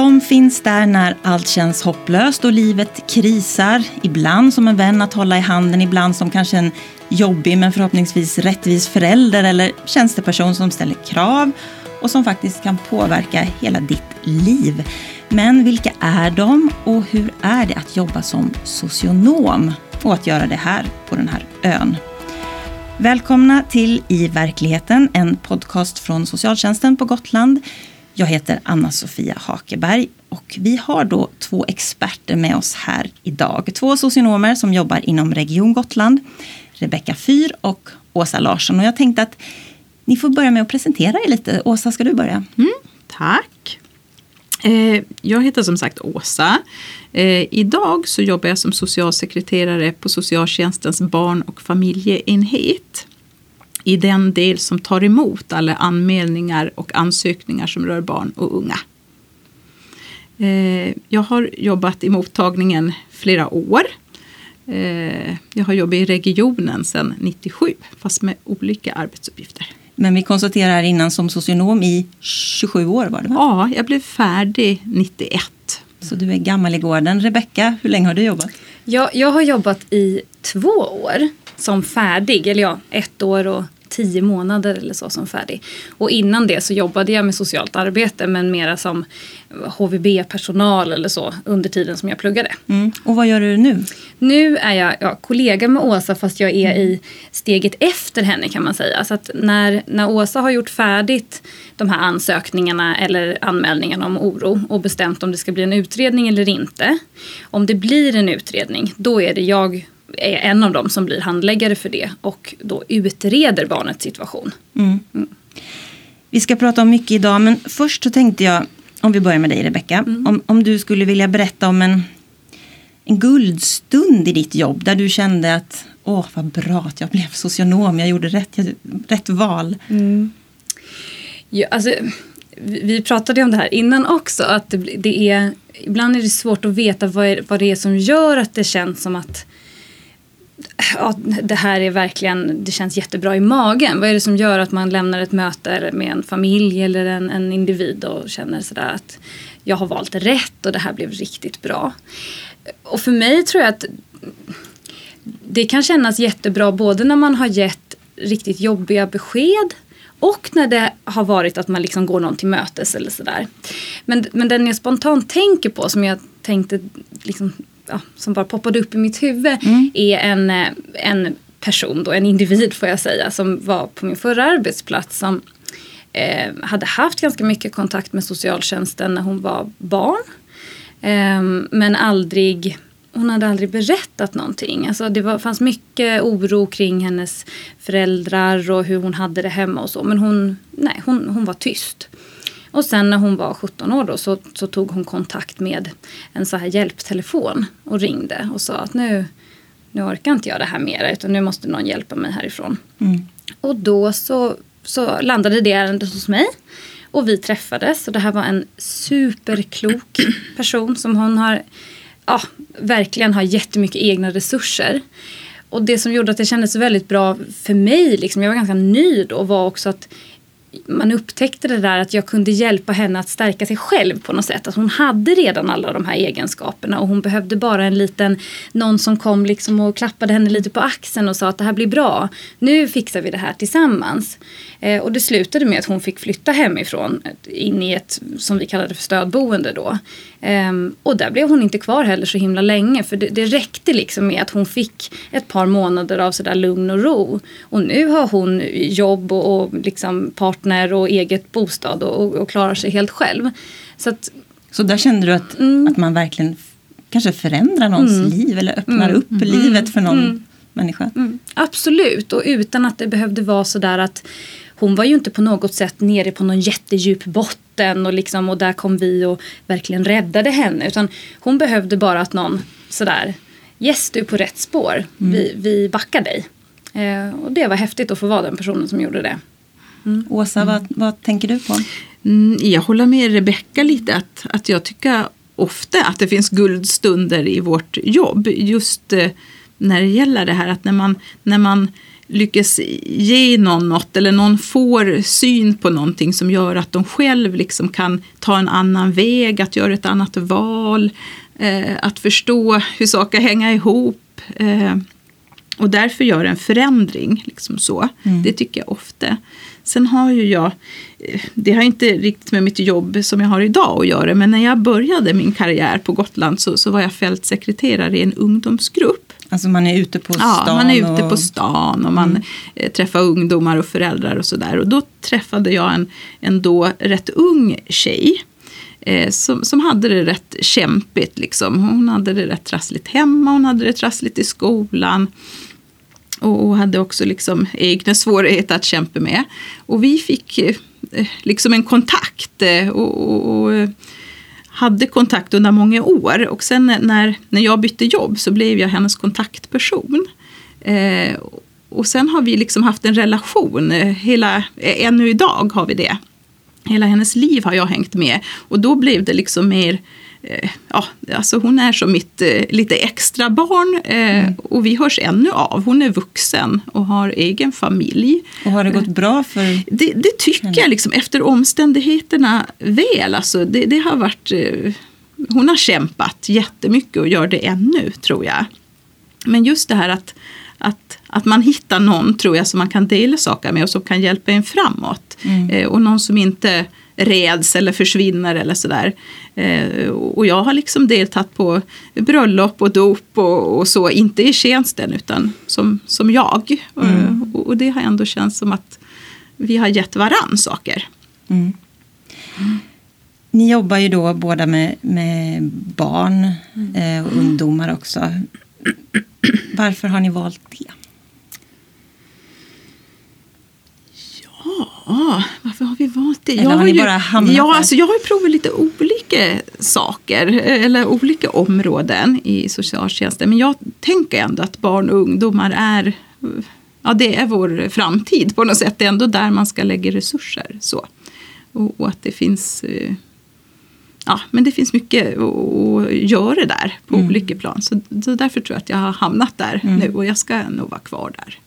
De finns där när allt känns hopplöst och livet krisar. Ibland som en vän att hålla i handen, ibland som kanske en jobbig men förhoppningsvis rättvis förälder eller tjänsteperson som ställer krav och som faktiskt kan påverka hela ditt liv. Men vilka är de och hur är det att jobba som socionom och att göra det här på den här ön? Välkomna till I verkligheten, en podcast från socialtjänsten på Gotland. Jag heter Anna-Sofia Hakeberg och vi har då två experter med oss här idag. Två socionomer som jobbar inom Region Gotland. Rebecka Fyr och Åsa Larsson. Och jag tänkte att ni får börja med att presentera er lite. Åsa, ska du börja? Mm, tack. Eh, jag heter som sagt Åsa. Eh, idag så jobbar jag som socialsekreterare på socialtjänstens barn och familjeenhet i den del som tar emot alla anmälningar och ansökningar som rör barn och unga. Eh, jag har jobbat i mottagningen flera år. Eh, jag har jobbat i regionen sedan 97 fast med olika arbetsuppgifter. Men vi konstaterar innan som socionom i 27 år var det va? Ja, jag blev färdig 91. Så du är gammal i gården. Rebecka, hur länge har du jobbat? Jag, jag har jobbat i två år som färdig, eller ja, ett år och tio månader eller så som färdig. Och innan det så jobbade jag med socialt arbete men mera som HVB-personal eller så under tiden som jag pluggade. Mm. Och vad gör du nu? Nu är jag ja, kollega med Åsa fast jag är i steget efter henne kan man säga. Så att när, när Åsa har gjort färdigt de här ansökningarna eller anmälningarna om oro och bestämt om det ska bli en utredning eller inte. Om det blir en utredning, då är det jag är en av dem som blir handläggare för det och då utreder barnets situation. Mm. Mm. Vi ska prata om mycket idag men först så tänkte jag, om vi börjar med dig Rebecka, mm. om, om du skulle vilja berätta om en, en guldstund i ditt jobb där du kände att åh vad bra att jag blev socionom, jag gjorde rätt, jag, rätt val. Mm. Ja, alltså, vi, vi pratade om det här innan också, att det, det, är ibland är det svårt att veta vad, är, vad det är som gör att det känns som att ja, det här är verkligen, det känns jättebra i magen. Vad är det som gör att man lämnar ett möte med en familj eller en, en individ och känner sådär att jag har valt rätt och det här blev riktigt bra. Och för mig tror jag att det kan kännas jättebra både när man har gett riktigt jobbiga besked och när det har varit att man liksom går någon till mötes eller sådär. Men, men den jag spontant tänker på som jag tänkte liksom ja, som bara poppade upp i mitt huvud mm. är en, eh, en person, då, en individ får jag säga, som var på min förra arbetsplats som eh, hade haft ganska mycket kontakt med socialtjänsten när hon var barn. Eh, men aldrig hon hade aldrig berättat någonting. Alltså det var, fanns mycket oro kring hennes föräldrar och hur hon hade det hemma och så. Men hon, nej, hon, hon var tyst. Och sen när hon var 17 år då, så, så tog hon kontakt med en så här hjälptelefon och ringde och sa att nu, nu orkar inte jag det här mer utan nu måste någon hjälpa mig härifrån. Mm. Och då så, så landade det ärendet hos mig. Och vi träffades och det här var en superklok person som hon har, ja, verkligen har jättemycket egna resurser. Och det som gjorde att det kändes väldigt bra för mig, liksom, jag var ganska ny då, var också att man upptäckte det där att jag kunde hjälpa henne att stärka sig själv på något sätt. Att hon hade redan alla de här egenskaperna och hon behövde bara en liten, någon som kom liksom och klappade henne lite på axeln och sa att det här blir bra. Nu fixar vi det här tillsammans. Eh, och det slutade med att hon fick flytta hemifrån eh, in i ett, som vi kallade för stödboende då. Um, och där blev hon inte kvar heller så himla länge för det, det räckte liksom med att hon fick ett par månader av sådär lugn och ro. Och nu har hon jobb och, och liksom partner och eget bostad och, och, klarar sig helt själv. Så, att, så där kände du att, mm. att man verkligen kanske förändrar någons mm. liv eller öppnar mm. upp livet för någon mm. människa? Mm. Absolut och utan att det behövde vara sådär att hon var ju inte på något sätt nere på någon jättedjup botten och, liksom, och där kom vi och verkligen räddade henne. Utan hon behövde bara att någon sådär, yes du är på rätt spår, mm. vi, vi backar dig. Eh, och det var häftigt att få vara den personen som gjorde det. Mm. Åsa, vad, vad tänker du på? Mm, jag håller med Rebecka lite att, att jag tycker ofta att det finns guldstunder i vårt jobb. Just eh, när det gäller det här att när man, när man lyckas ge någon något eller någon får syn på någonting som gör att de själv liksom kan ta en annan väg, att göra ett annat val, eh, att förstå hur saker hänger ihop. Eh, och därför gör en förändring. Liksom så. Mm. Det tycker jag ofta. Sen har ju jag, eh, det har inte riktigt med mitt jobb som jag har idag att göra, men när jag började min karriär på Gotland så, så var jag fältsekreterare i en ungdomsgrupp. Alltså man är ute på stan? Ja, man är ute och... på stan och man mm. Eh, träffar ungdomar och föräldrar och sådär. Och då träffade jag en, en då rätt ung tjej eh, som, som hade det rätt kämpigt. Liksom. Hon hade det rätt trassligt hemma, hon hade det trassligt i skolan och hade också liksom egna svårigheter att kämpa med. Och vi fick eh, liksom en kontakt eh, och, och, och, hade kontakt under många år. Och sen när, när jag bytte jobb så blev jag hennes kontaktperson. Eh, och sen har vi liksom haft en relation, eh, hela, eh, ännu idag har vi det. Hela hennes liv har jag hängt med och då blev det liksom mer Eh, ja, alltså hon är som mitt eh, lite extra barn eh, mm. och vi hörs ännu av. Hon är vuxen och har egen familj. Och har det gått bra för Det, det tycker henne? jag liksom, efter omständigheterna väl. Alltså, det, det har varit, hon har kämpat jättemycket och gör det ännu tror jag. Men just det här att, att, att man hittar någon tror jag som man kan dela saker med och som kan hjälpa en framåt. Mm. och någon som inte räds eller försvinner eller sådär. Eh, och jag har liksom deltagit på bröllop och dop och, och så, inte i tjänsten utan som, som jag. Mm. Och, och, det har ändå känts som att vi har gett varann saker. Mm. Ni jobbar ju då båda med, med barn eh, och ungdomar också. Varför har ni valt det? Ja, varför har vi valt det? Eller jag har, ni ju, bara hamnat ja, alltså jag har provat lite olika saker eller olika områden i socialtjänsten. Men jag tänker ändå att barn och ungdomar är, ja, det är vår framtid på något sätt. Det är ändå där man ska lägga resurser. Så. Och, och att det finns eh, ja, men det finns mycket att göra där på mm. olika plan. Så, så därför tror jag att jag har hamnat där mm. nu och jag ska nog vara kvar där.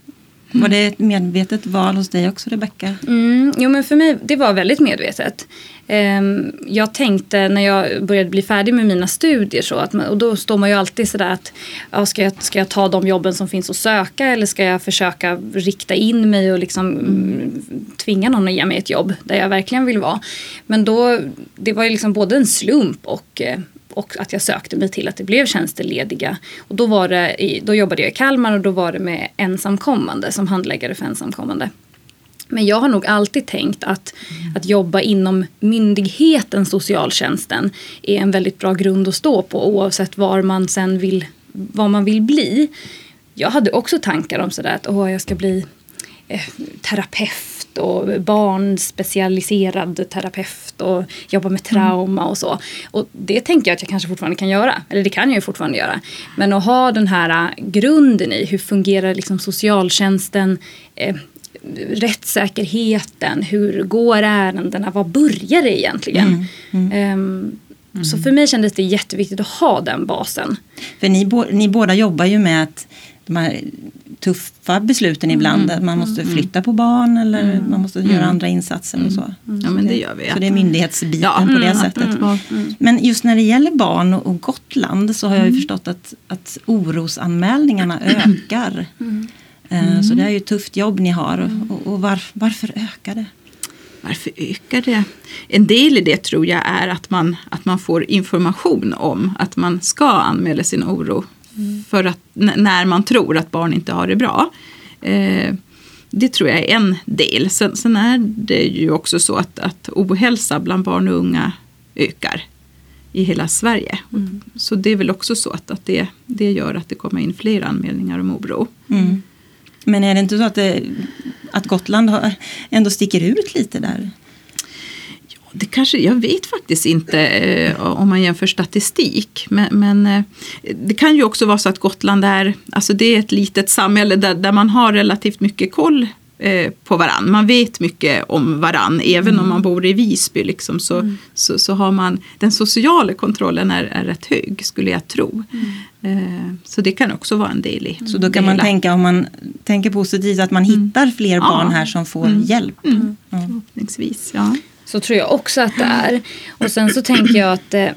Var det ett medvetet val hos dig också Rebecka? Mm, jo men för mig det var väldigt medvetet. Um, jag tänkte när jag började bli färdig med mina studier så att och då står man ju alltid sådär att ja, ska, jag, ska jag ta de jobben som finns att söka eller ska jag försöka rikta in mig och liksom mm. tvinga någon att ge mig ett jobb där jag verkligen vill vara. Men då, det var ju liksom både en slump och eh, och att jag sökte mig till att det blev tjänster lediga. Och då, var det i, då jobbade jag i Kalmar och då var det med ensamkommande som handläggare för ensamkommande. Men jag har nog alltid tänkt att, mm. att jobba inom myndigheten socialtjänsten är en väldigt bra grund att stå på oavsett var man sen vill, vad man vill bli. Jag hade också tankar om sådär att åh, jag ska bli eh, terapeut och barnspecialiserad terapeut och jobba med trauma och så. Och det tänker jag att jag kanske fortfarande kan göra. Eller det kan jag ju fortfarande göra. Men att ha den här äh, grunden i hur fungerar liksom socialtjänsten eh, rättssäkerheten, hur går ärendena, vad börjar det egentligen? Mm, mm. Um, Mm. Så för mig kändes det jätteviktigt att ha den basen. För ni, ni båda jobbar ju med att de här tuffa besluten ibland. Mm. Att man måste mm. flytta på barn eller mm. man måste göra mm. andra insatser och så. Ja men det gör vi. Så det är myndighetsbiten ja. på det sättet. Men just när det gäller barn och Gotland så har jag ju förstått att, att orosanmälningarna ökar. Eh, så det är ju ett tufft jobb ni har. Och, och var, varför ökar det? Varför ökar det? En del i det tror jag är att man, att man får information om att man ska anmäla sin oro för att, när man tror att barn inte har det bra. Eh, det tror jag är en del. Sen, sen, är det ju också så att, att ohälsa bland barn och unga ökar i hela Sverige. Mm. Så det är väl också så att, att det, det gör att det kommer in fler anmälningar om oro. Mm. Men är det inte så att, det, att Gotland har, ändå sticker ut lite där? Det kanske, jag vet faktiskt inte eh, om man jämför statistik. Men, men eh, det kan ju också vara så att Gotland är, alltså det är ett litet samhälle där, där man har relativt mycket koll eh, på varann. Man vet mycket om varann. Även om man bor i Visby liksom, så, så, så har man den sociala kontrollen är, är rätt hög skulle jag tro. Eh, så det kan också vara en del i Så då kan man tänka, om man tänker positivt, att man hittar fler barn här som får Mm. hjälp. Mm. Förhoppningsvis, ja. Så tror jag också att det är. Och sen så tänker jag att eh,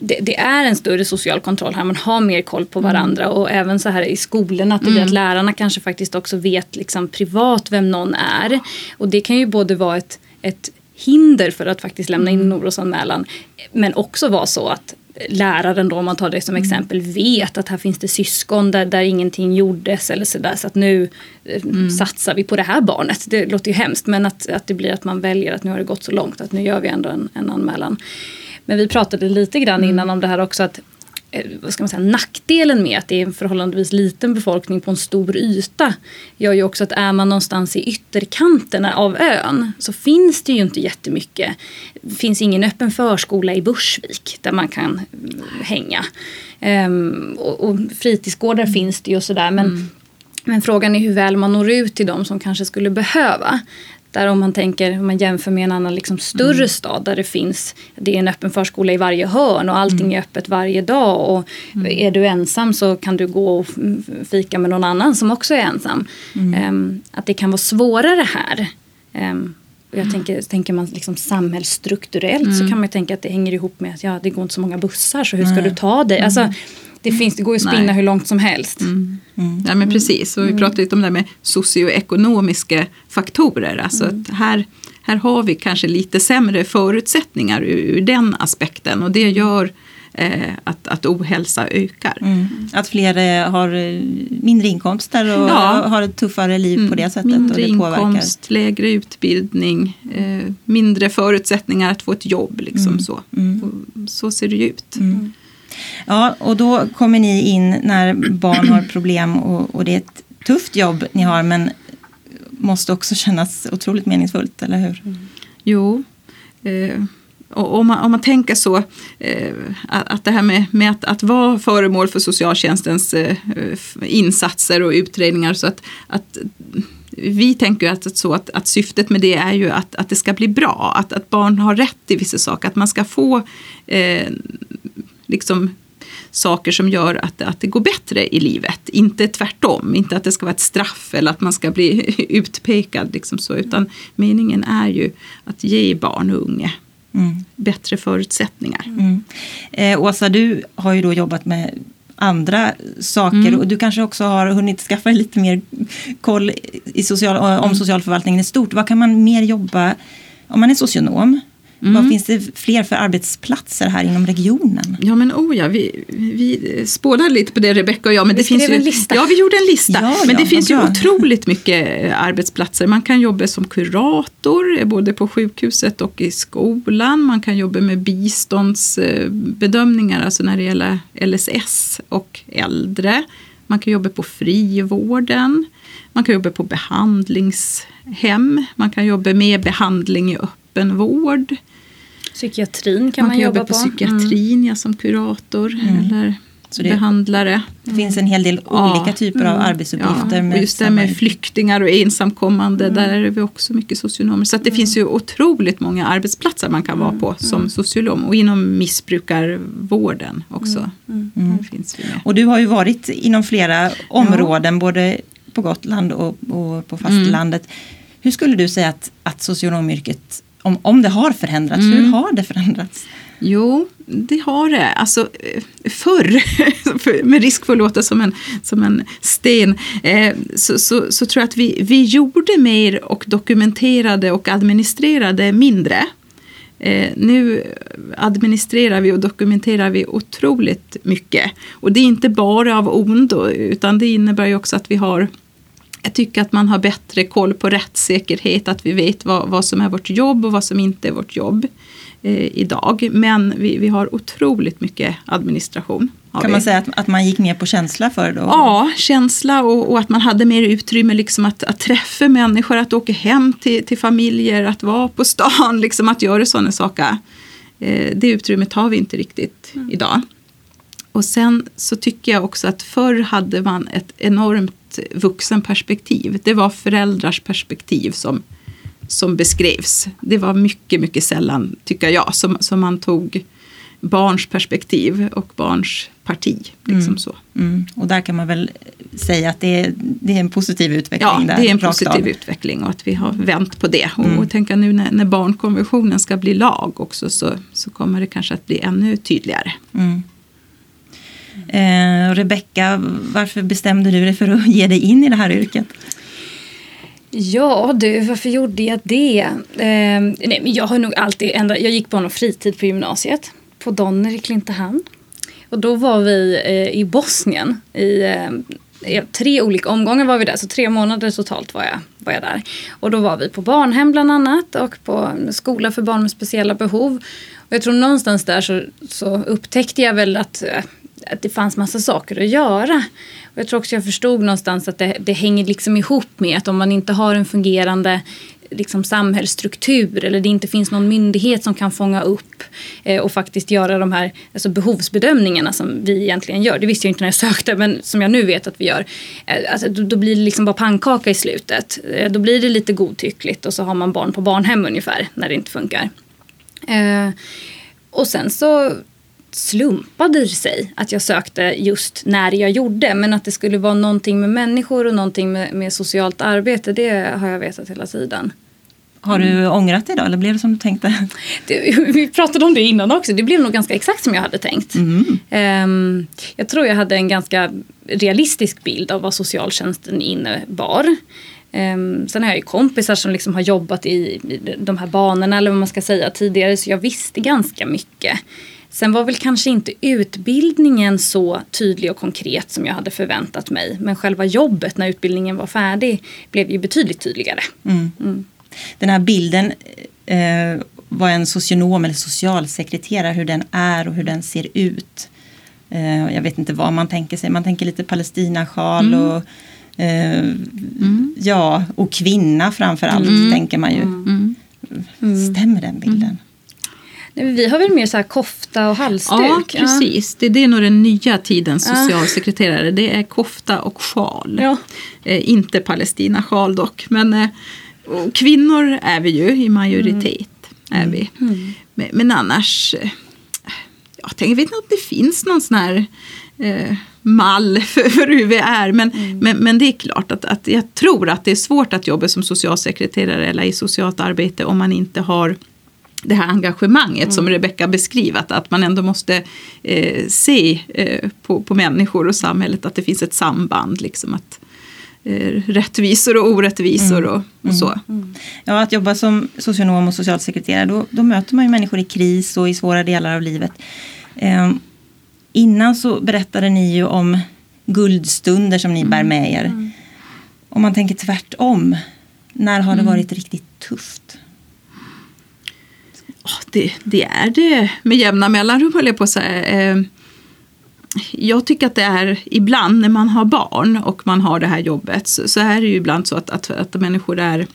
det, det är en större social kontroll här. Man har mer koll på varandra och även så här i skolorna att, det blir att lärarna kanske faktiskt också vet liksom privat vem någon är. Och det kan ju både vara ett, ett hinder för att faktiskt lämna in en orosanmälan men också vara så att läraren då om man tar det som exempel vet att här finns det syskon där, där ingenting gjordes eller sådär så att nu eh, satsar vi på det här barnet. Det låter ju hemskt men att, att det blir att man väljer att nu har det gått så långt att nu gör vi ändå en, en anmälan. Men vi pratade lite grann innan om det här också att vad ska man säga, nackdelen med att det är en förhållandevis liten befolkning på en stor yta gör ju också att är man någonstans i ytterkanterna av ön så finns det ju inte jättemycket. Det finns ingen öppen förskola i Bursvik där man kan mm, hänga. Ehm, och, och fritidsgårdar finns det ju och sådär men, men frågan är hur väl man når ut till dem som kanske skulle behöva. Där om man tänker, om man jämför med en annan liksom större stad där det finns, det är en öppen förskola i varje hörn och allting är öppet varje dag. Och är du ensam så kan du gå och fika med någon annan som också är ensam. Ehm, att det kan vara svårare här. Ehm, och jag tänker, tänker man liksom samhällsstrukturellt så kan man tänka att det hänger ihop med att ja, det går inte så många bussar så hur ska du ta dig? Alltså, det, finns, det går ju att spinna Nej. hur långt som helst. Ja, men precis, och vi pratade lite om det här med socioekonomiska faktorer. Alltså att här, här har vi kanske lite sämre förutsättningar ur, ur den aspekten och det gör eh, att, att ohälsa ökar. Mm. Att fler eh, har eh, mindre inkomster och Ja. har ett tuffare liv på det sättet. och Mindre det påverkar. inkomst, lägre utbildning, eh, mindre förutsättningar att få ett jobb. Liksom så. Och så ser det ut. Ja, och då kommer ni in när barn har problem och, och det är ett tufft jobb ni har men måste också kännas otroligt meningsfullt, eller hur? Mm. Jo. Eh, och om, man, om man tänker så, eh, att, det här med, med att, att vara föremål för socialtjänstens eh, insatser och utredningar så att, att vi tänker att, så att, att syftet med det är ju att, att det ska bli bra, att, att barn har rätt i vissa saker, att man ska få eh, liksom saker som gör att, att det går bättre i livet. Inte tvärtom, inte att det ska vara ett straff eller att man ska bli utpekad. Liksom så, utan meningen är ju att ge barn och unga Mm. bättre förutsättningar. Mm. Eh, Åsa, du har ju då jobbat med andra saker Mm. och du kanske också har hunnit skaffa lite mer koll i social, Mm. om socialförvaltningen i stort. Vad kan man mer jobba, om man är socionom, Mm. vad finns det fler för arbetsplatser här inom regionen? Ja men oh ja, vi, vi spånade lite på det Rebecka och jag. Men Vi det finns ju, en lista. Ja, vi gjorde en lista. Ja, men ja, det finns ju bra. otroligt mycket eh, arbetsplatser. Man kan jobba som kurator, eh, både på sjukhuset och i skolan. Man kan jobba med biståndsbedömningar, alltså när det gäller LSS och äldre. Man kan jobba på frivården. Man kan jobba på behandlingshem. Man kan jobba med behandling i öppenvård. Psykiatrin kan man man, kan jobba, jobba på Mm. psykiatrin ja, som kurator eller Så det- behandlare. Det finns en hel del Ja. olika typer av arbetsuppgifter. Ja, med och just det med flyktingar och ensamkommande, där är vi också mycket socionomer. Så att det finns ju otroligt många arbetsplatser man kan vara på som socionom. Och inom missbrukarvården också. Finns vi. Och du har ju varit inom flera områden, både på Gotland och, och på fastlandet. Hur skulle du säga att, att socionomyrket, om, om det har förändrats, hur har det förändrats? Jo, det har det. Alltså eh, förr, för- med risk för att låta som en, som en sten, eh, så, så, så tror jag att vi, vi gjorde mer och dokumenterade och administrerade mindre. Eh, nu administrerar vi och dokumenterar vi otroligt mycket. Och det är inte bara av ondo, utan det innebär ju också att vi har jag tycker att man har bättre koll på rättssäkerhet, att vi vet vad, vad som är vårt jobb och vad som inte är vårt jobb eh, idag. Men vi, vi har otroligt mycket administration. Kan vi. man säga att, att man gick mer på känsla för? Och, Ja, känsla och, och att man hade mer utrymme liksom att, att träffa människor, att åka hem till, till familjer, att vara på stan, liksom att göra sådana saker. Eh, det utrymmet har vi inte riktigt Mm. idag. Och sen så tycker jag också att förr hade man ett enormt ett vuxenperspektiv. Det var föräldrars perspektiv som, som beskrevs. Det var mycket, mycket sällan, tycker jag, som, som man tog barns perspektiv och barns parti. Liksom Mm. så. Mm. Och där kan man väl säga att det är, det är en positiv utveckling. Ja, där, det är en positiv av. utveckling och att vi har vänt på det. Och, Mm. och tänka nu när, när barnkonventionen ska bli lag också så, så kommer det kanske att bli ännu tydligare. Mm. Eh, Rebecka, varför bestämde du dig för att ge dig in i det här yrket? Ja du, varför gjorde jag det? Eh, nej, men jag har nog alltid ändrat. Jag gick barn och fritid på gymnasiet. På Donner i Klintehamn. Och då var vi eh, i Bosnien. I eh, tre olika omgångar var vi där. Så tre månader totalt var jag, var jag där. Och då var vi på barnhem bland annat. Och på skola för barn med speciella behov. Och jag tror någonstans där så, så upptäckte jag väl att eh, att det fanns massa saker att göra. Och jag tror också jag förstod någonstans att det, det hänger liksom ihop med att om man inte har en fungerande liksom samhällsstruktur eller det inte finns någon myndighet som kan fånga upp eh, och faktiskt göra de här alltså behovsbedömningarna som vi egentligen gör. Det visste jag inte när jag sökte men som jag nu vet att vi gör. Eh, alltså, då, då blir det liksom bara pannkaka i slutet. Eh, då blir det lite godtyckligt och så har man barn på barnhem ungefär när det inte funkar. Eh, och sen så slumpade sig att jag sökte just när jag gjorde. Men att det skulle vara någonting med människor och någonting med, med socialt arbete, det har jag vetat hela tiden. Har du ångrat dig då, eller blev det som du tänkte? Det, vi pratade om det innan också, det blev nog ganska exakt som jag hade tänkt. Mm. Ehm, jag tror jag hade en ganska realistisk bild av vad socialtjänsten innebar. Um, sen har jag ju kompisar som liksom har jobbat i, i de här banorna eller vad man ska säga tidigare så jag visste ganska mycket. Sen var väl kanske inte utbildningen så tydlig och konkret som jag hade förväntat mig. Men själva jobbet när utbildningen var färdig blev ju betydligt tydligare. Mm. Mm. Den här bilden eh, vad en socionom eller socialsekreterare, hur den är och hur den ser ut. Eh, jag vet inte vad man tänker sig, man tänker lite Palestinasjal Mm. och eh, Mm. ja, och kvinna framför allt Mm. tänker man ju. Mm. Stämmer den bilden? Vi har väl mer så här kofta och halsduk. Ja, precis. Det, det är nog den nya tidens socialsekreterare. Det är kofta och sjal. Ja. Eh, inte Palestina-sjal dock. Men eh, kvinnor är vi ju i majoritet. Är vi. Mm. Men, men annars, eh, jag, tänker, jag vet inte om det finns någon sån här eh, mall för, för hur vi är. Men, men, men det är klart att, att jag tror att det är svårt att jobba som socialsekreterare eller i socialt arbete om man inte har det här engagemanget som Rebecka beskriver, att man ändå måste eh, se eh, på, på människor och samhället att det finns ett samband. Liksom att, eh, rättvisor och orättvisor och, och så. Ja, att jobba som socionom och socialsekreterare, då, då möter man ju människor i kris och i svåra delar av livet. Eh, innan så berättade ni ju om guldstunder som ni bär med er. Om man tänker tvärtom, när har det varit riktigt tufft? Det, det är det med jämna mellanrum höll jag på att säga. Eh, jag tycker att det är ibland när man har barn och man har det här jobbet så, så är det ju ibland så att, att, att människor är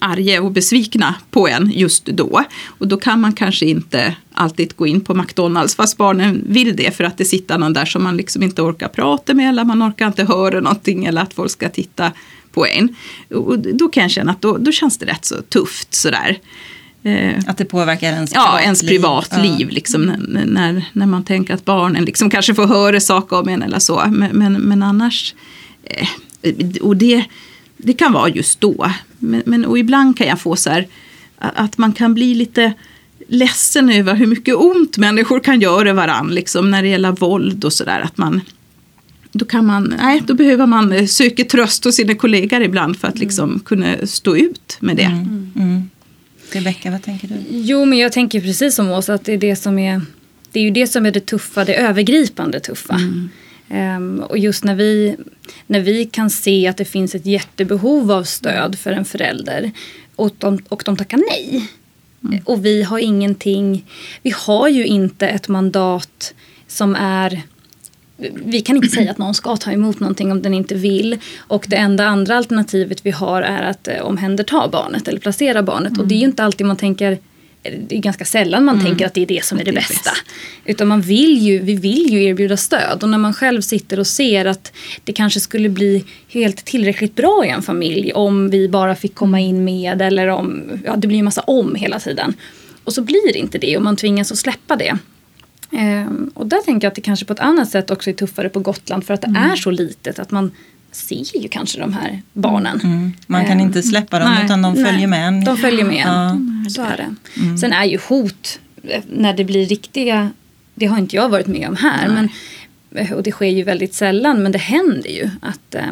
arga och besvikna på en just då. Och då kan man kanske inte alltid gå in på McDonalds fast barnen vill det för att det sitter någon där som man liksom inte orkar prata med eller man orkar inte höra någonting eller att folk ska titta på en. Och då kan jag känna att då, då känns det rätt så tufft sådär. Eh, Att det påverkar ens ja, ens privatliv. Ja. Liksom, när, när, när man tänker att barnen liksom kanske får höra saker om en eller så. Men, men, men annars, eh, och det, det kan vara just då. Men, men, och ibland kan jag få så här att man kan bli lite ledsen över hur mycket ont människor kan göra varann liksom, när det gäller våld och sådär. Då, kan man, nej, då behöver man eh, söka tröst hos sina kollegor ibland för att liksom kunna stå ut med det. Mm. Mm. Rebecka, vad tänker du? Jo, men jag tänker precis som Åsa att det är det som är det är ju det som är det tuffa, det övergripande tuffa. Ehm, och just när vi, när vi kan se att det finns ett jättebehov av stöd för en förälder och de, och de tackar nej. Och vi har ingenting, vi har ju inte ett mandat som är vi kan inte säga att någon ska ta emot någonting om den inte vill. Och det enda andra alternativet vi har är att eh, omhänderta barnet eller placera barnet. Och det är ju inte alltid man tänker det är ganska sällan man Mm. tänker att det är det som är det, det är bästa. bäst. Utan man vill ju, vi vill ju erbjuda stöd och när man själv sitter och ser att det kanske skulle bli helt tillräckligt bra i en familj om vi bara fick komma in med eller om, ja det blir ju massa om hela tiden. Och så blir det inte det och man tvingas att släppa det. Ehm, och där tänker jag att det kanske på ett annat sätt också är tuffare på Gotland för att det Mm. är så litet att man ser ju kanske de här barnen. Mm. Man kan Eh, inte släppa dem nej, utan de Nej, följer med en. De följer med. Ja. Så är det. Sen är ju hot, eh, när det blir riktiga, det har inte jag varit med om här. Men, eh, och det sker ju väldigt sällan, men det händer ju att, eh,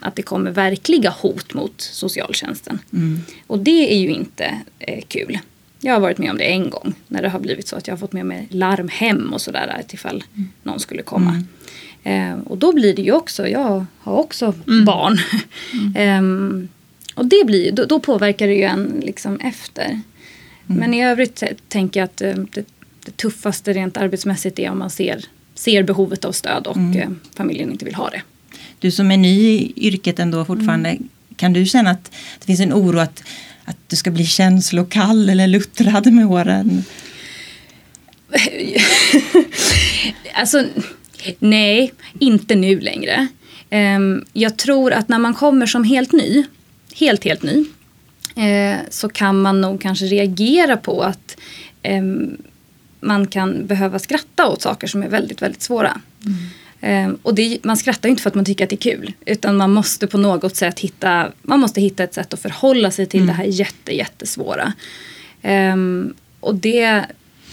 att det kommer verkliga hot mot socialtjänsten. Mm. Och det är ju inte eh, kul. Jag har varit med om det en gång när det har blivit så att jag har fått med mig larm hem och sådär ifall någon skulle komma. Eh, och då blir det ju också, jag har också barn. Ehm, och det blir, då, då påverkar det ju en liksom efter. Men i övrigt tänker jag att eh, det, det tuffaste rent arbetsmässigt är om man ser, ser behovet av stöd och eh, familjen inte vill ha det. Du som är ny i yrket ändå fortfarande, Mm. kan du känna att det finns en oro att, att du ska bli känslokall eller luttrad med åren? Alltså, nej, inte nu längre. Ehm, jag tror att när man kommer som helt ny, helt helt ny, eh, så kan man nog kanske reagera på att ehm, man kan behöva skratta åt saker som är väldigt, väldigt svåra. Ehm, och det, man skrattar ju inte för att man tycker att det är kul. Utan man måste på något sätt hitta, man måste hitta ett sätt att förhålla sig till det här jätte, jättesvåra. Ehm, och det,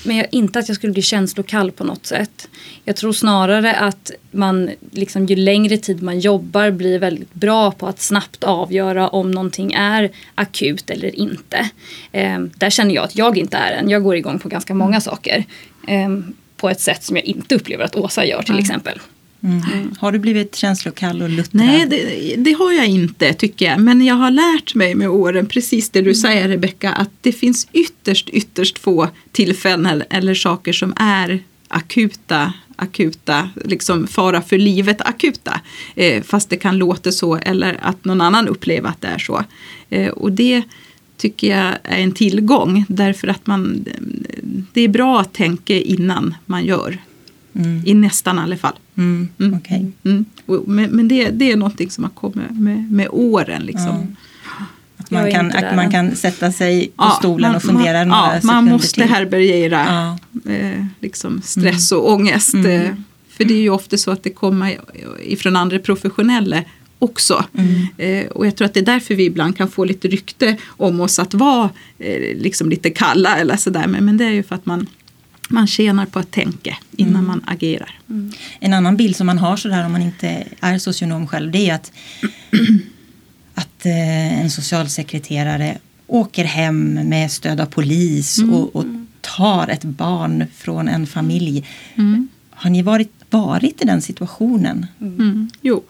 men jag, inte att jag skulle bli känslokall på något sätt. Jag tror snarare att man, liksom, ju längre tid man jobbar blir väldigt bra på att snabbt avgöra om någonting är akut eller inte. Ehm, där känner jag att jag inte är en. Jag går igång på ganska många saker. Ehm, på ett sätt som jag inte upplever att Åsa gör till exempel. Mm. Har du blivit känslokall och luttrad? Nej, det, det har jag inte tycker jag. Men jag har lärt mig med åren, precis det du säger Rebecka, att det finns ytterst, ytterst få tillfällen eller, eller saker som är akuta, akuta, liksom fara för livet akuta. Eh, fast det kan låta så eller att någon annan upplever att det är så. Eh, och det tycker jag är en tillgång därför att man, det är bra att tänka innan man gör. Mm. I nästan alla fall. Mm. Mm. Okej. Mm. Men, men det, det är någonting som har kommit med, med åren. Liksom. Att Jag man, kan, att man kan sätta sig på Ja, stolen man- och fundera man, några ja, sekunder Man måste till. härbärgera Ja. eh, liksom stress och ångest. Mm. Eh, för det är ju ofta så att det kommer ifrån andra professionella också. Mm. Eh, och jag tror att det är därför vi ibland kan få lite rykte om oss att vara eh, liksom lite kalla eller sådär. Men, men det är ju för att man, man tjänar på att tänka innan Mm. man agerar. En annan bild som man har sådär om man inte är socionom själv det är att, att eh, en socialsekreterare åker hem med stöd av polis Mm. och, och tar ett barn från en familj. Mm. Har ni varit, varit i den situationen? Mm. Jo.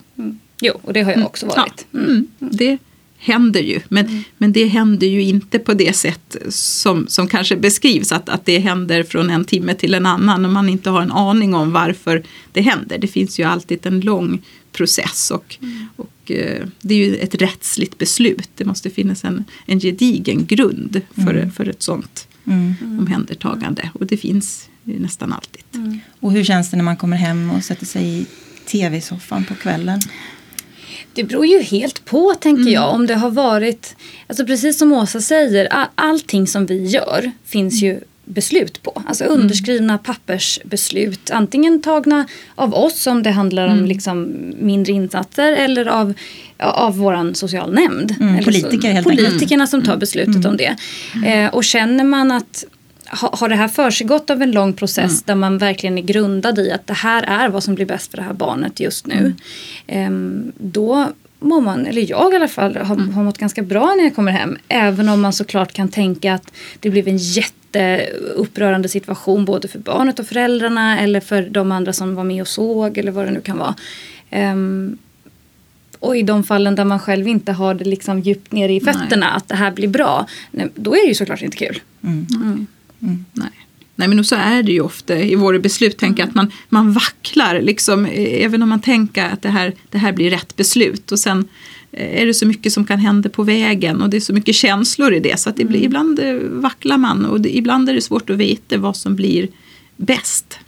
Mm. Jo, och det har jag också varit. Ja, Mm. mm. Det händer ju. Men, men det händer ju inte på det sätt som, som kanske beskrivs. Att, att det händer från en timme till en annan. Och man inte har en aning om varför det händer. Det finns ju alltid en lång process. Och, och eh, det är ju ett rättsligt beslut. Det måste finnas en, en gedigen grund för, för ett sånt Mm. omhändertagande. Och det finns ju nästan alltid. Och hur känns det när man kommer hem och sätter sig i tv-soffan på kvällen? Det beror ju helt på tänker jag. Om det har varit, alltså precis som Åsa säger, allting som vi gör finns ju beslut på. Alltså underskrivna pappersbeslut. Antingen tagna av oss om det handlar om liksom mindre insatser eller av, av vår socialnämnd. Mm, Eller politiker så, helt enkelt. Politikerna som tar beslutet om det. Eh, och känner man att ha, har det här försiggått av en lång process där man verkligen är grundad i att det här är vad som blir bäst för det här barnet just nu. Ehm, då mår man, eller jag i alla fall, har, har mått ganska bra när jag kommer hem. Även om man såklart kan tänka att det blev en jätteupprörande situation både för barnet och föräldrarna eller för de andra som var med och såg eller vad det nu kan vara. Ehm, och i de fallen där man själv inte har det liksom djupt nere i fötterna att det här blir bra. nej, Då är det ju såklart inte kul. Mm. Mm. Nej. Nej men så är det ju ofta i våra beslut, tänker att man, man vacklar liksom, eh, även om man tänker att det här, det här blir rätt beslut och sen eh, är det så mycket som kan hända på vägen och det är så mycket känslor i det så att det blir, Mm. ibland eh, vacklar man och det, ibland är det svårt att veta vad som blir bäst.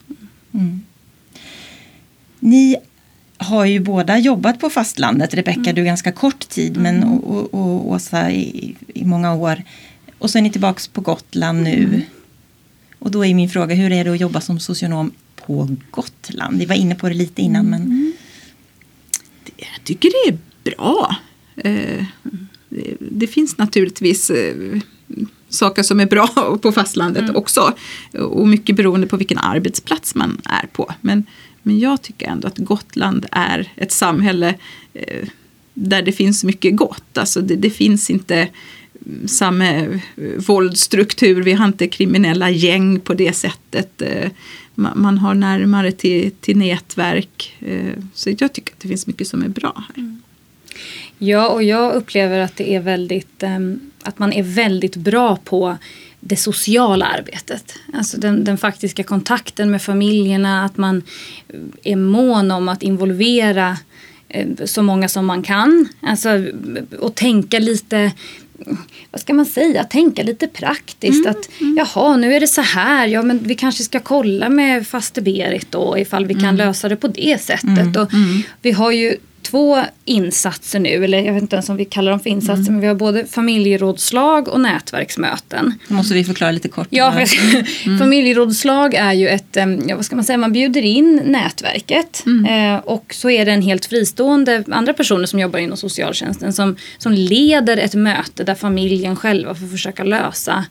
Ni har ju båda jobbat på fastlandet. Rebecka, du ganska kort tid men och, och, och Åsa i, i många år. Och så är ni tillbaka på Gotland nu. Och då är min fråga, hur är det att jobba som socionom på Gotland? Vi var inne på det lite innan men Jag tycker det är bra. Eh, det, finns naturligtvis eh, saker som är bra på fastlandet också. Och mycket beroende på vilken arbetsplats man är på. Men, men jag tycker ändå att Gotland är ett samhälle eh, där det finns mycket gott. Alltså det, det finns inte mm, samma eh, våldsstruktur, vi har inte kriminella gäng på det sättet. Eh, man, har närmare till, till nätverk. Eh, så jag tycker att det finns mycket som är bra här. Mm. Ja, och jag upplever att det är väldigt, att man är väldigt bra på det sociala arbetet. Alltså den, den faktiska kontakten med familjerna, att man är mån om att involvera så många som man kan. Alltså, och tänka lite vad ska man säga, tänka lite praktiskt. att jaha, nu är det så här, ja men vi kanske ska kolla med faste Berit då ifall vi kan lösa det på det sättet. Och Vi har ju två insatser nu, eller jag vet inte ens om vi kallar dem för insatser, men vi har både familjerådslag och nätverksmöten. måste vi förklara lite kort. Ja, bara. familjerådslag är ju ett, ja, vad ska man säga, man bjuder in nätverket eh, och så är det en helt fristående andra personer som jobbar inom socialtjänsten som, som leder ett möte där familjen själva får försöka lösa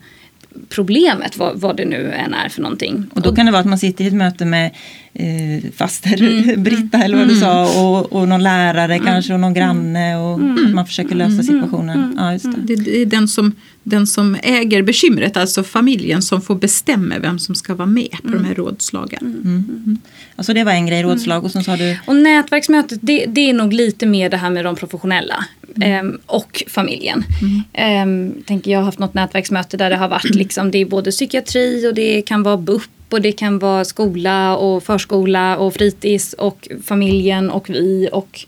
problemet, vad, vad det nu än är för någonting. Och då kan det vara att man sitter i ett möte med eh, faster Britta eller vad du sa och, och någon lärare kanske och någon granne och att man försöker lösa situationen. Ja, just det. Det, det är den som, den som äger bekymret, alltså familjen, som får bestämma vem som ska vara med på de här rådslagen. Alltså det var en grej, rådslag och så sa du Och nätverksmötet det, det är nog lite mer det här med de professionella ehm, och familjen. Ehm, tänker jag har haft något nätverksmöte där det har varit liksom, det är både psykiatri och det kan vara BUP och det kan vara skola och förskola och fritids och familjen och vi och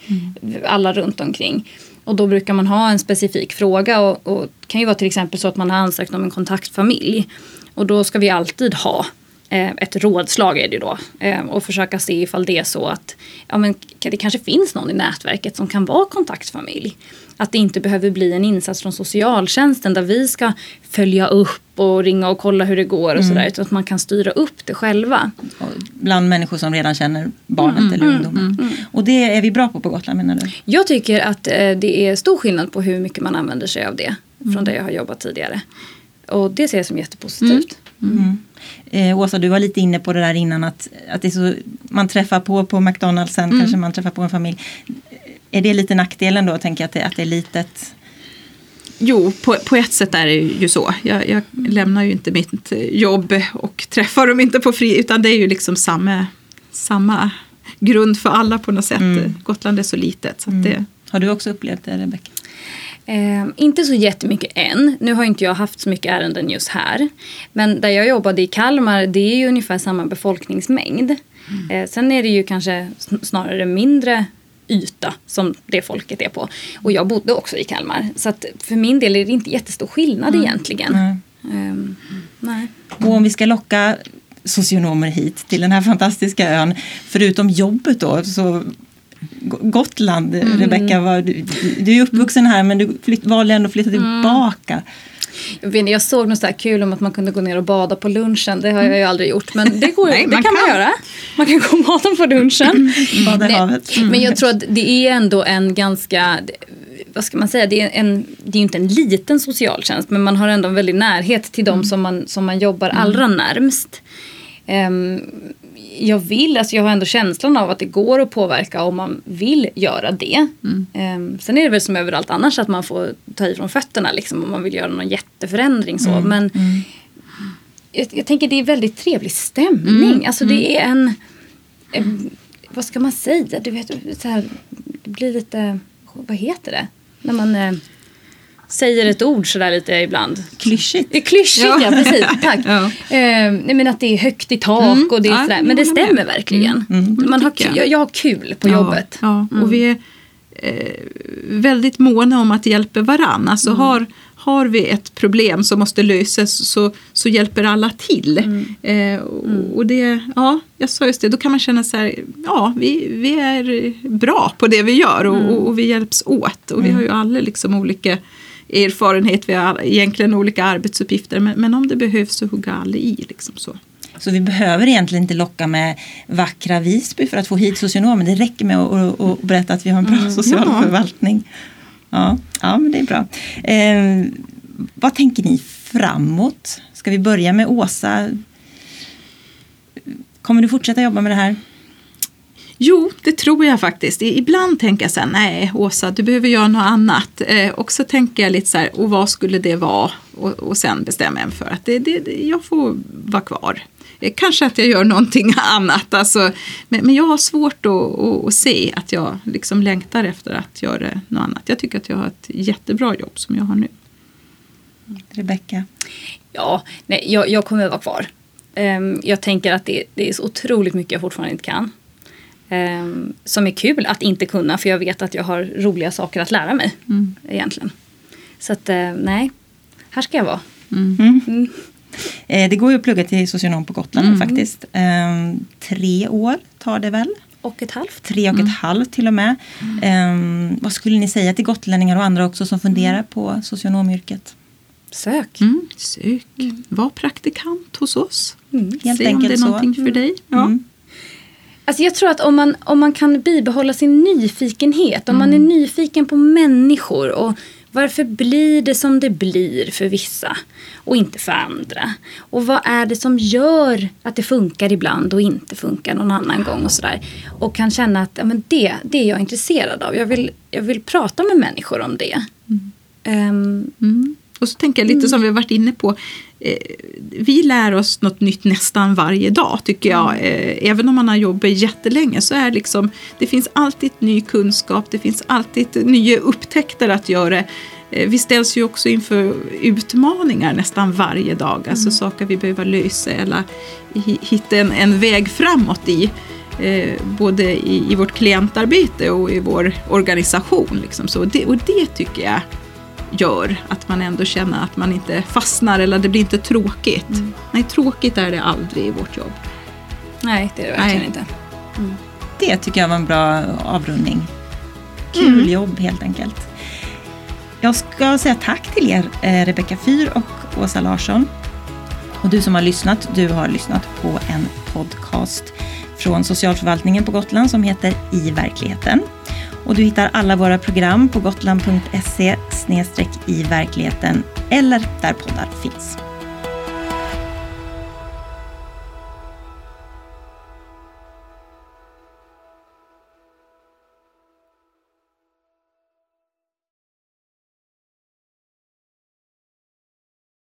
alla runt omkring. Och då brukar man ha en specifik fråga och, och det kan ju vara till exempel så att man har ansökt om en kontaktfamilj. Och då ska vi alltid ha ett rådslag är det ju då. Eh, och försöka se ifall det är så att ja, men, det kanske finns någon i nätverket som kan vara kontaktfamilj. Att det inte behöver bli en insats från socialtjänsten där vi ska följa upp och ringa och kolla hur det går och sådär. Utan att man kan styra upp det själva. och bland människor som redan känner barnet eller ungdomen. Och det är vi bra på på Gotland menar du? Jag tycker att eh, det är stor skillnad på hur mycket man använder sig av det. Från där jag har jobbat tidigare. Och det ser jag som jättepositivt. Eh, Åsa, du var lite inne på det där innan att, att det så, man träffar på på McDonalds sen Mm. kanske man träffar på en familj. Är det lite nackdelen då, tänker jag, att det, att det är litet? Jo, på, på ett sätt är det ju så. Jag, jag lämnar ju inte mitt jobb och träffar dem inte på fri, utan det är ju liksom samma, samma grund för alla på något sätt. Gotland är så litet. Så att det, Har du också upplevt det, Rebecka? Eh, inte så jättemycket än. Nu har inte jag haft så mycket ärenden just här. Men där jag jobbade i Kalmar, det är ju ungefär samma befolkningsmängd. Eh, sen är det ju kanske sn- snarare mindre yta som det folket är på. Och jag bodde också i Kalmar. Så att för min del är det inte jättestor skillnad egentligen. Nej. Ehm, nej. Och om vi ska locka socionomer hit till den här fantastiska ön, förutom jobbet då, så Go- Gotland, Rebecka, var- du, du är uppvuxen här men du flytt, valde ändå att flytta tillbaka. Jag, vet, jag såg något så här kul om att man kunde gå ner och bada på lunchen. Det har jag ju aldrig gjort. Men det, går, Nej, det man kan, man göra. Man kan gå och bada på lunchen. Bada i havet. Men jag tror att det är ändå en ganska, vad ska man säga, det är, en, det är ju inte en liten socialtjänst men man har ändå en väldig närhet till dem som, man, som man jobbar allra närmst. Ehm, jag vill, alltså jag har ändå känslan av att det går att påverka om man vill göra det. Ehm, sen är det väl som överallt annars att man får ta ifrån fötterna liksom, om man vill göra någon jätteförändring. Så. Men jag, jag tänker det är väldigt trevlig stämning. Alltså det är en, en, vad ska man säga, du vet, så här, det blir lite, vad heter det? När man, eh, säger ett ord sådär lite ibland. Klyschigt. Klyschigt, ja, Ja. precis. Tack. Ja. Eh, men att det är högt i tak Mm. och det är sådär. Men det håller med. stämmer verkligen. Man har, tycker kul- jag. jag, har kul på jobbet. Ja, och vi är eh, väldigt måna om att hjälpa varann. Alltså har, har vi ett problem som måste lösas så, så hjälper alla till. Eh, och, och det, ja, jag sa just det, då kan man känna så här, ja vi, vi är bra på det vi gör och, och, och vi hjälps åt. Och vi har ju alla liksom olika erfarenhet, vi har egentligen olika arbetsuppgifter men, men om det behövs så hugger alla i. Liksom så. Så vi behöver egentligen inte locka med vackra Visby för att få hit socionomer. Det räcker med att, berätta att vi har en bra social ja. förvaltning. Ja, ja, men det är bra. Eh, vad tänker ni framåt? Ska vi börja med Åsa? Kommer du fortsätta jobba med det här? Jo, det tror jag faktiskt. Ibland tänker jag så här, nej Åsa, du behöver göra något annat. Eh, och så tänker jag lite så här, och vad skulle det vara? Och, och sen bestämmer jag mig för att det, det, det, jag får vara kvar. Eh, kanske att jag gör någonting annat. Alltså, men, men jag har svårt att, att, att se att jag liksom längtar efter att göra något annat. Jag tycker att jag har ett jättebra jobb som jag har nu. Rebecka? Ja, nej, jag, jag kommer att vara kvar. Ehm, jag tänker att det, det är så otroligt mycket jag fortfarande inte kan. Ehm, som är kul att inte kunna för jag vet att jag har roliga saker att lära mig. Egentligen. Så att eh, nej, här ska jag vara. Mm. Eh, det går ju att plugga till socionom på Gotland faktiskt. Eh, tre år tar det väl? Och ett halvt. Tre och ett halvt till och med. Eh, vad skulle ni säga till gotlänningar och andra också som funderar på socionomyrket? Sök. Mm, sök, var praktikant hos oss. Helt Se om det är så. någonting för dig. Ja. Mm. Alltså jag tror att om man, om man kan bibehålla sin nyfikenhet, om man är nyfiken på människor och varför blir det som det blir för vissa och inte för andra? Och vad är det som gör att det funkar ibland och inte funkar någon annan gång och sådär. Och kan känna att ja, men det, det är jag intresserad av. Jag vill, jag vill prata med människor om det. Ehm, Mm. Och så tänker jag lite som vi har varit inne på. Eh, vi lär oss något nytt nästan varje dag tycker jag. Eh, även om man har jobbat jättelänge så är liksom, det finns alltid ny kunskap, det finns alltid nya upptäckter att göra. Eh, vi ställs ju också inför utmaningar nästan varje dag, alltså saker vi behöver lösa eller hi- hitta en, en väg framåt i. Eh, både i, i vårt klientarbete och i vår organisation. Liksom så. Det, och det tycker jag gör att man ändå känner att man inte fastnar eller det blir inte tråkigt. Nej, tråkigt är det aldrig i vårt jobb. nej, det är det verkligen Nej. inte. Det tycker jag var en bra avrundning. Kul jobb helt enkelt. Jag ska säga tack till er, eh, Rebecka Fyr och Åsa Larsson. Och du som har lyssnat, du har lyssnat på en podcast från socialförvaltningen på Gotland som heter I verkligheten. Och du hittar alla våra program på gotland.se i verkligheten eller där poddar finns.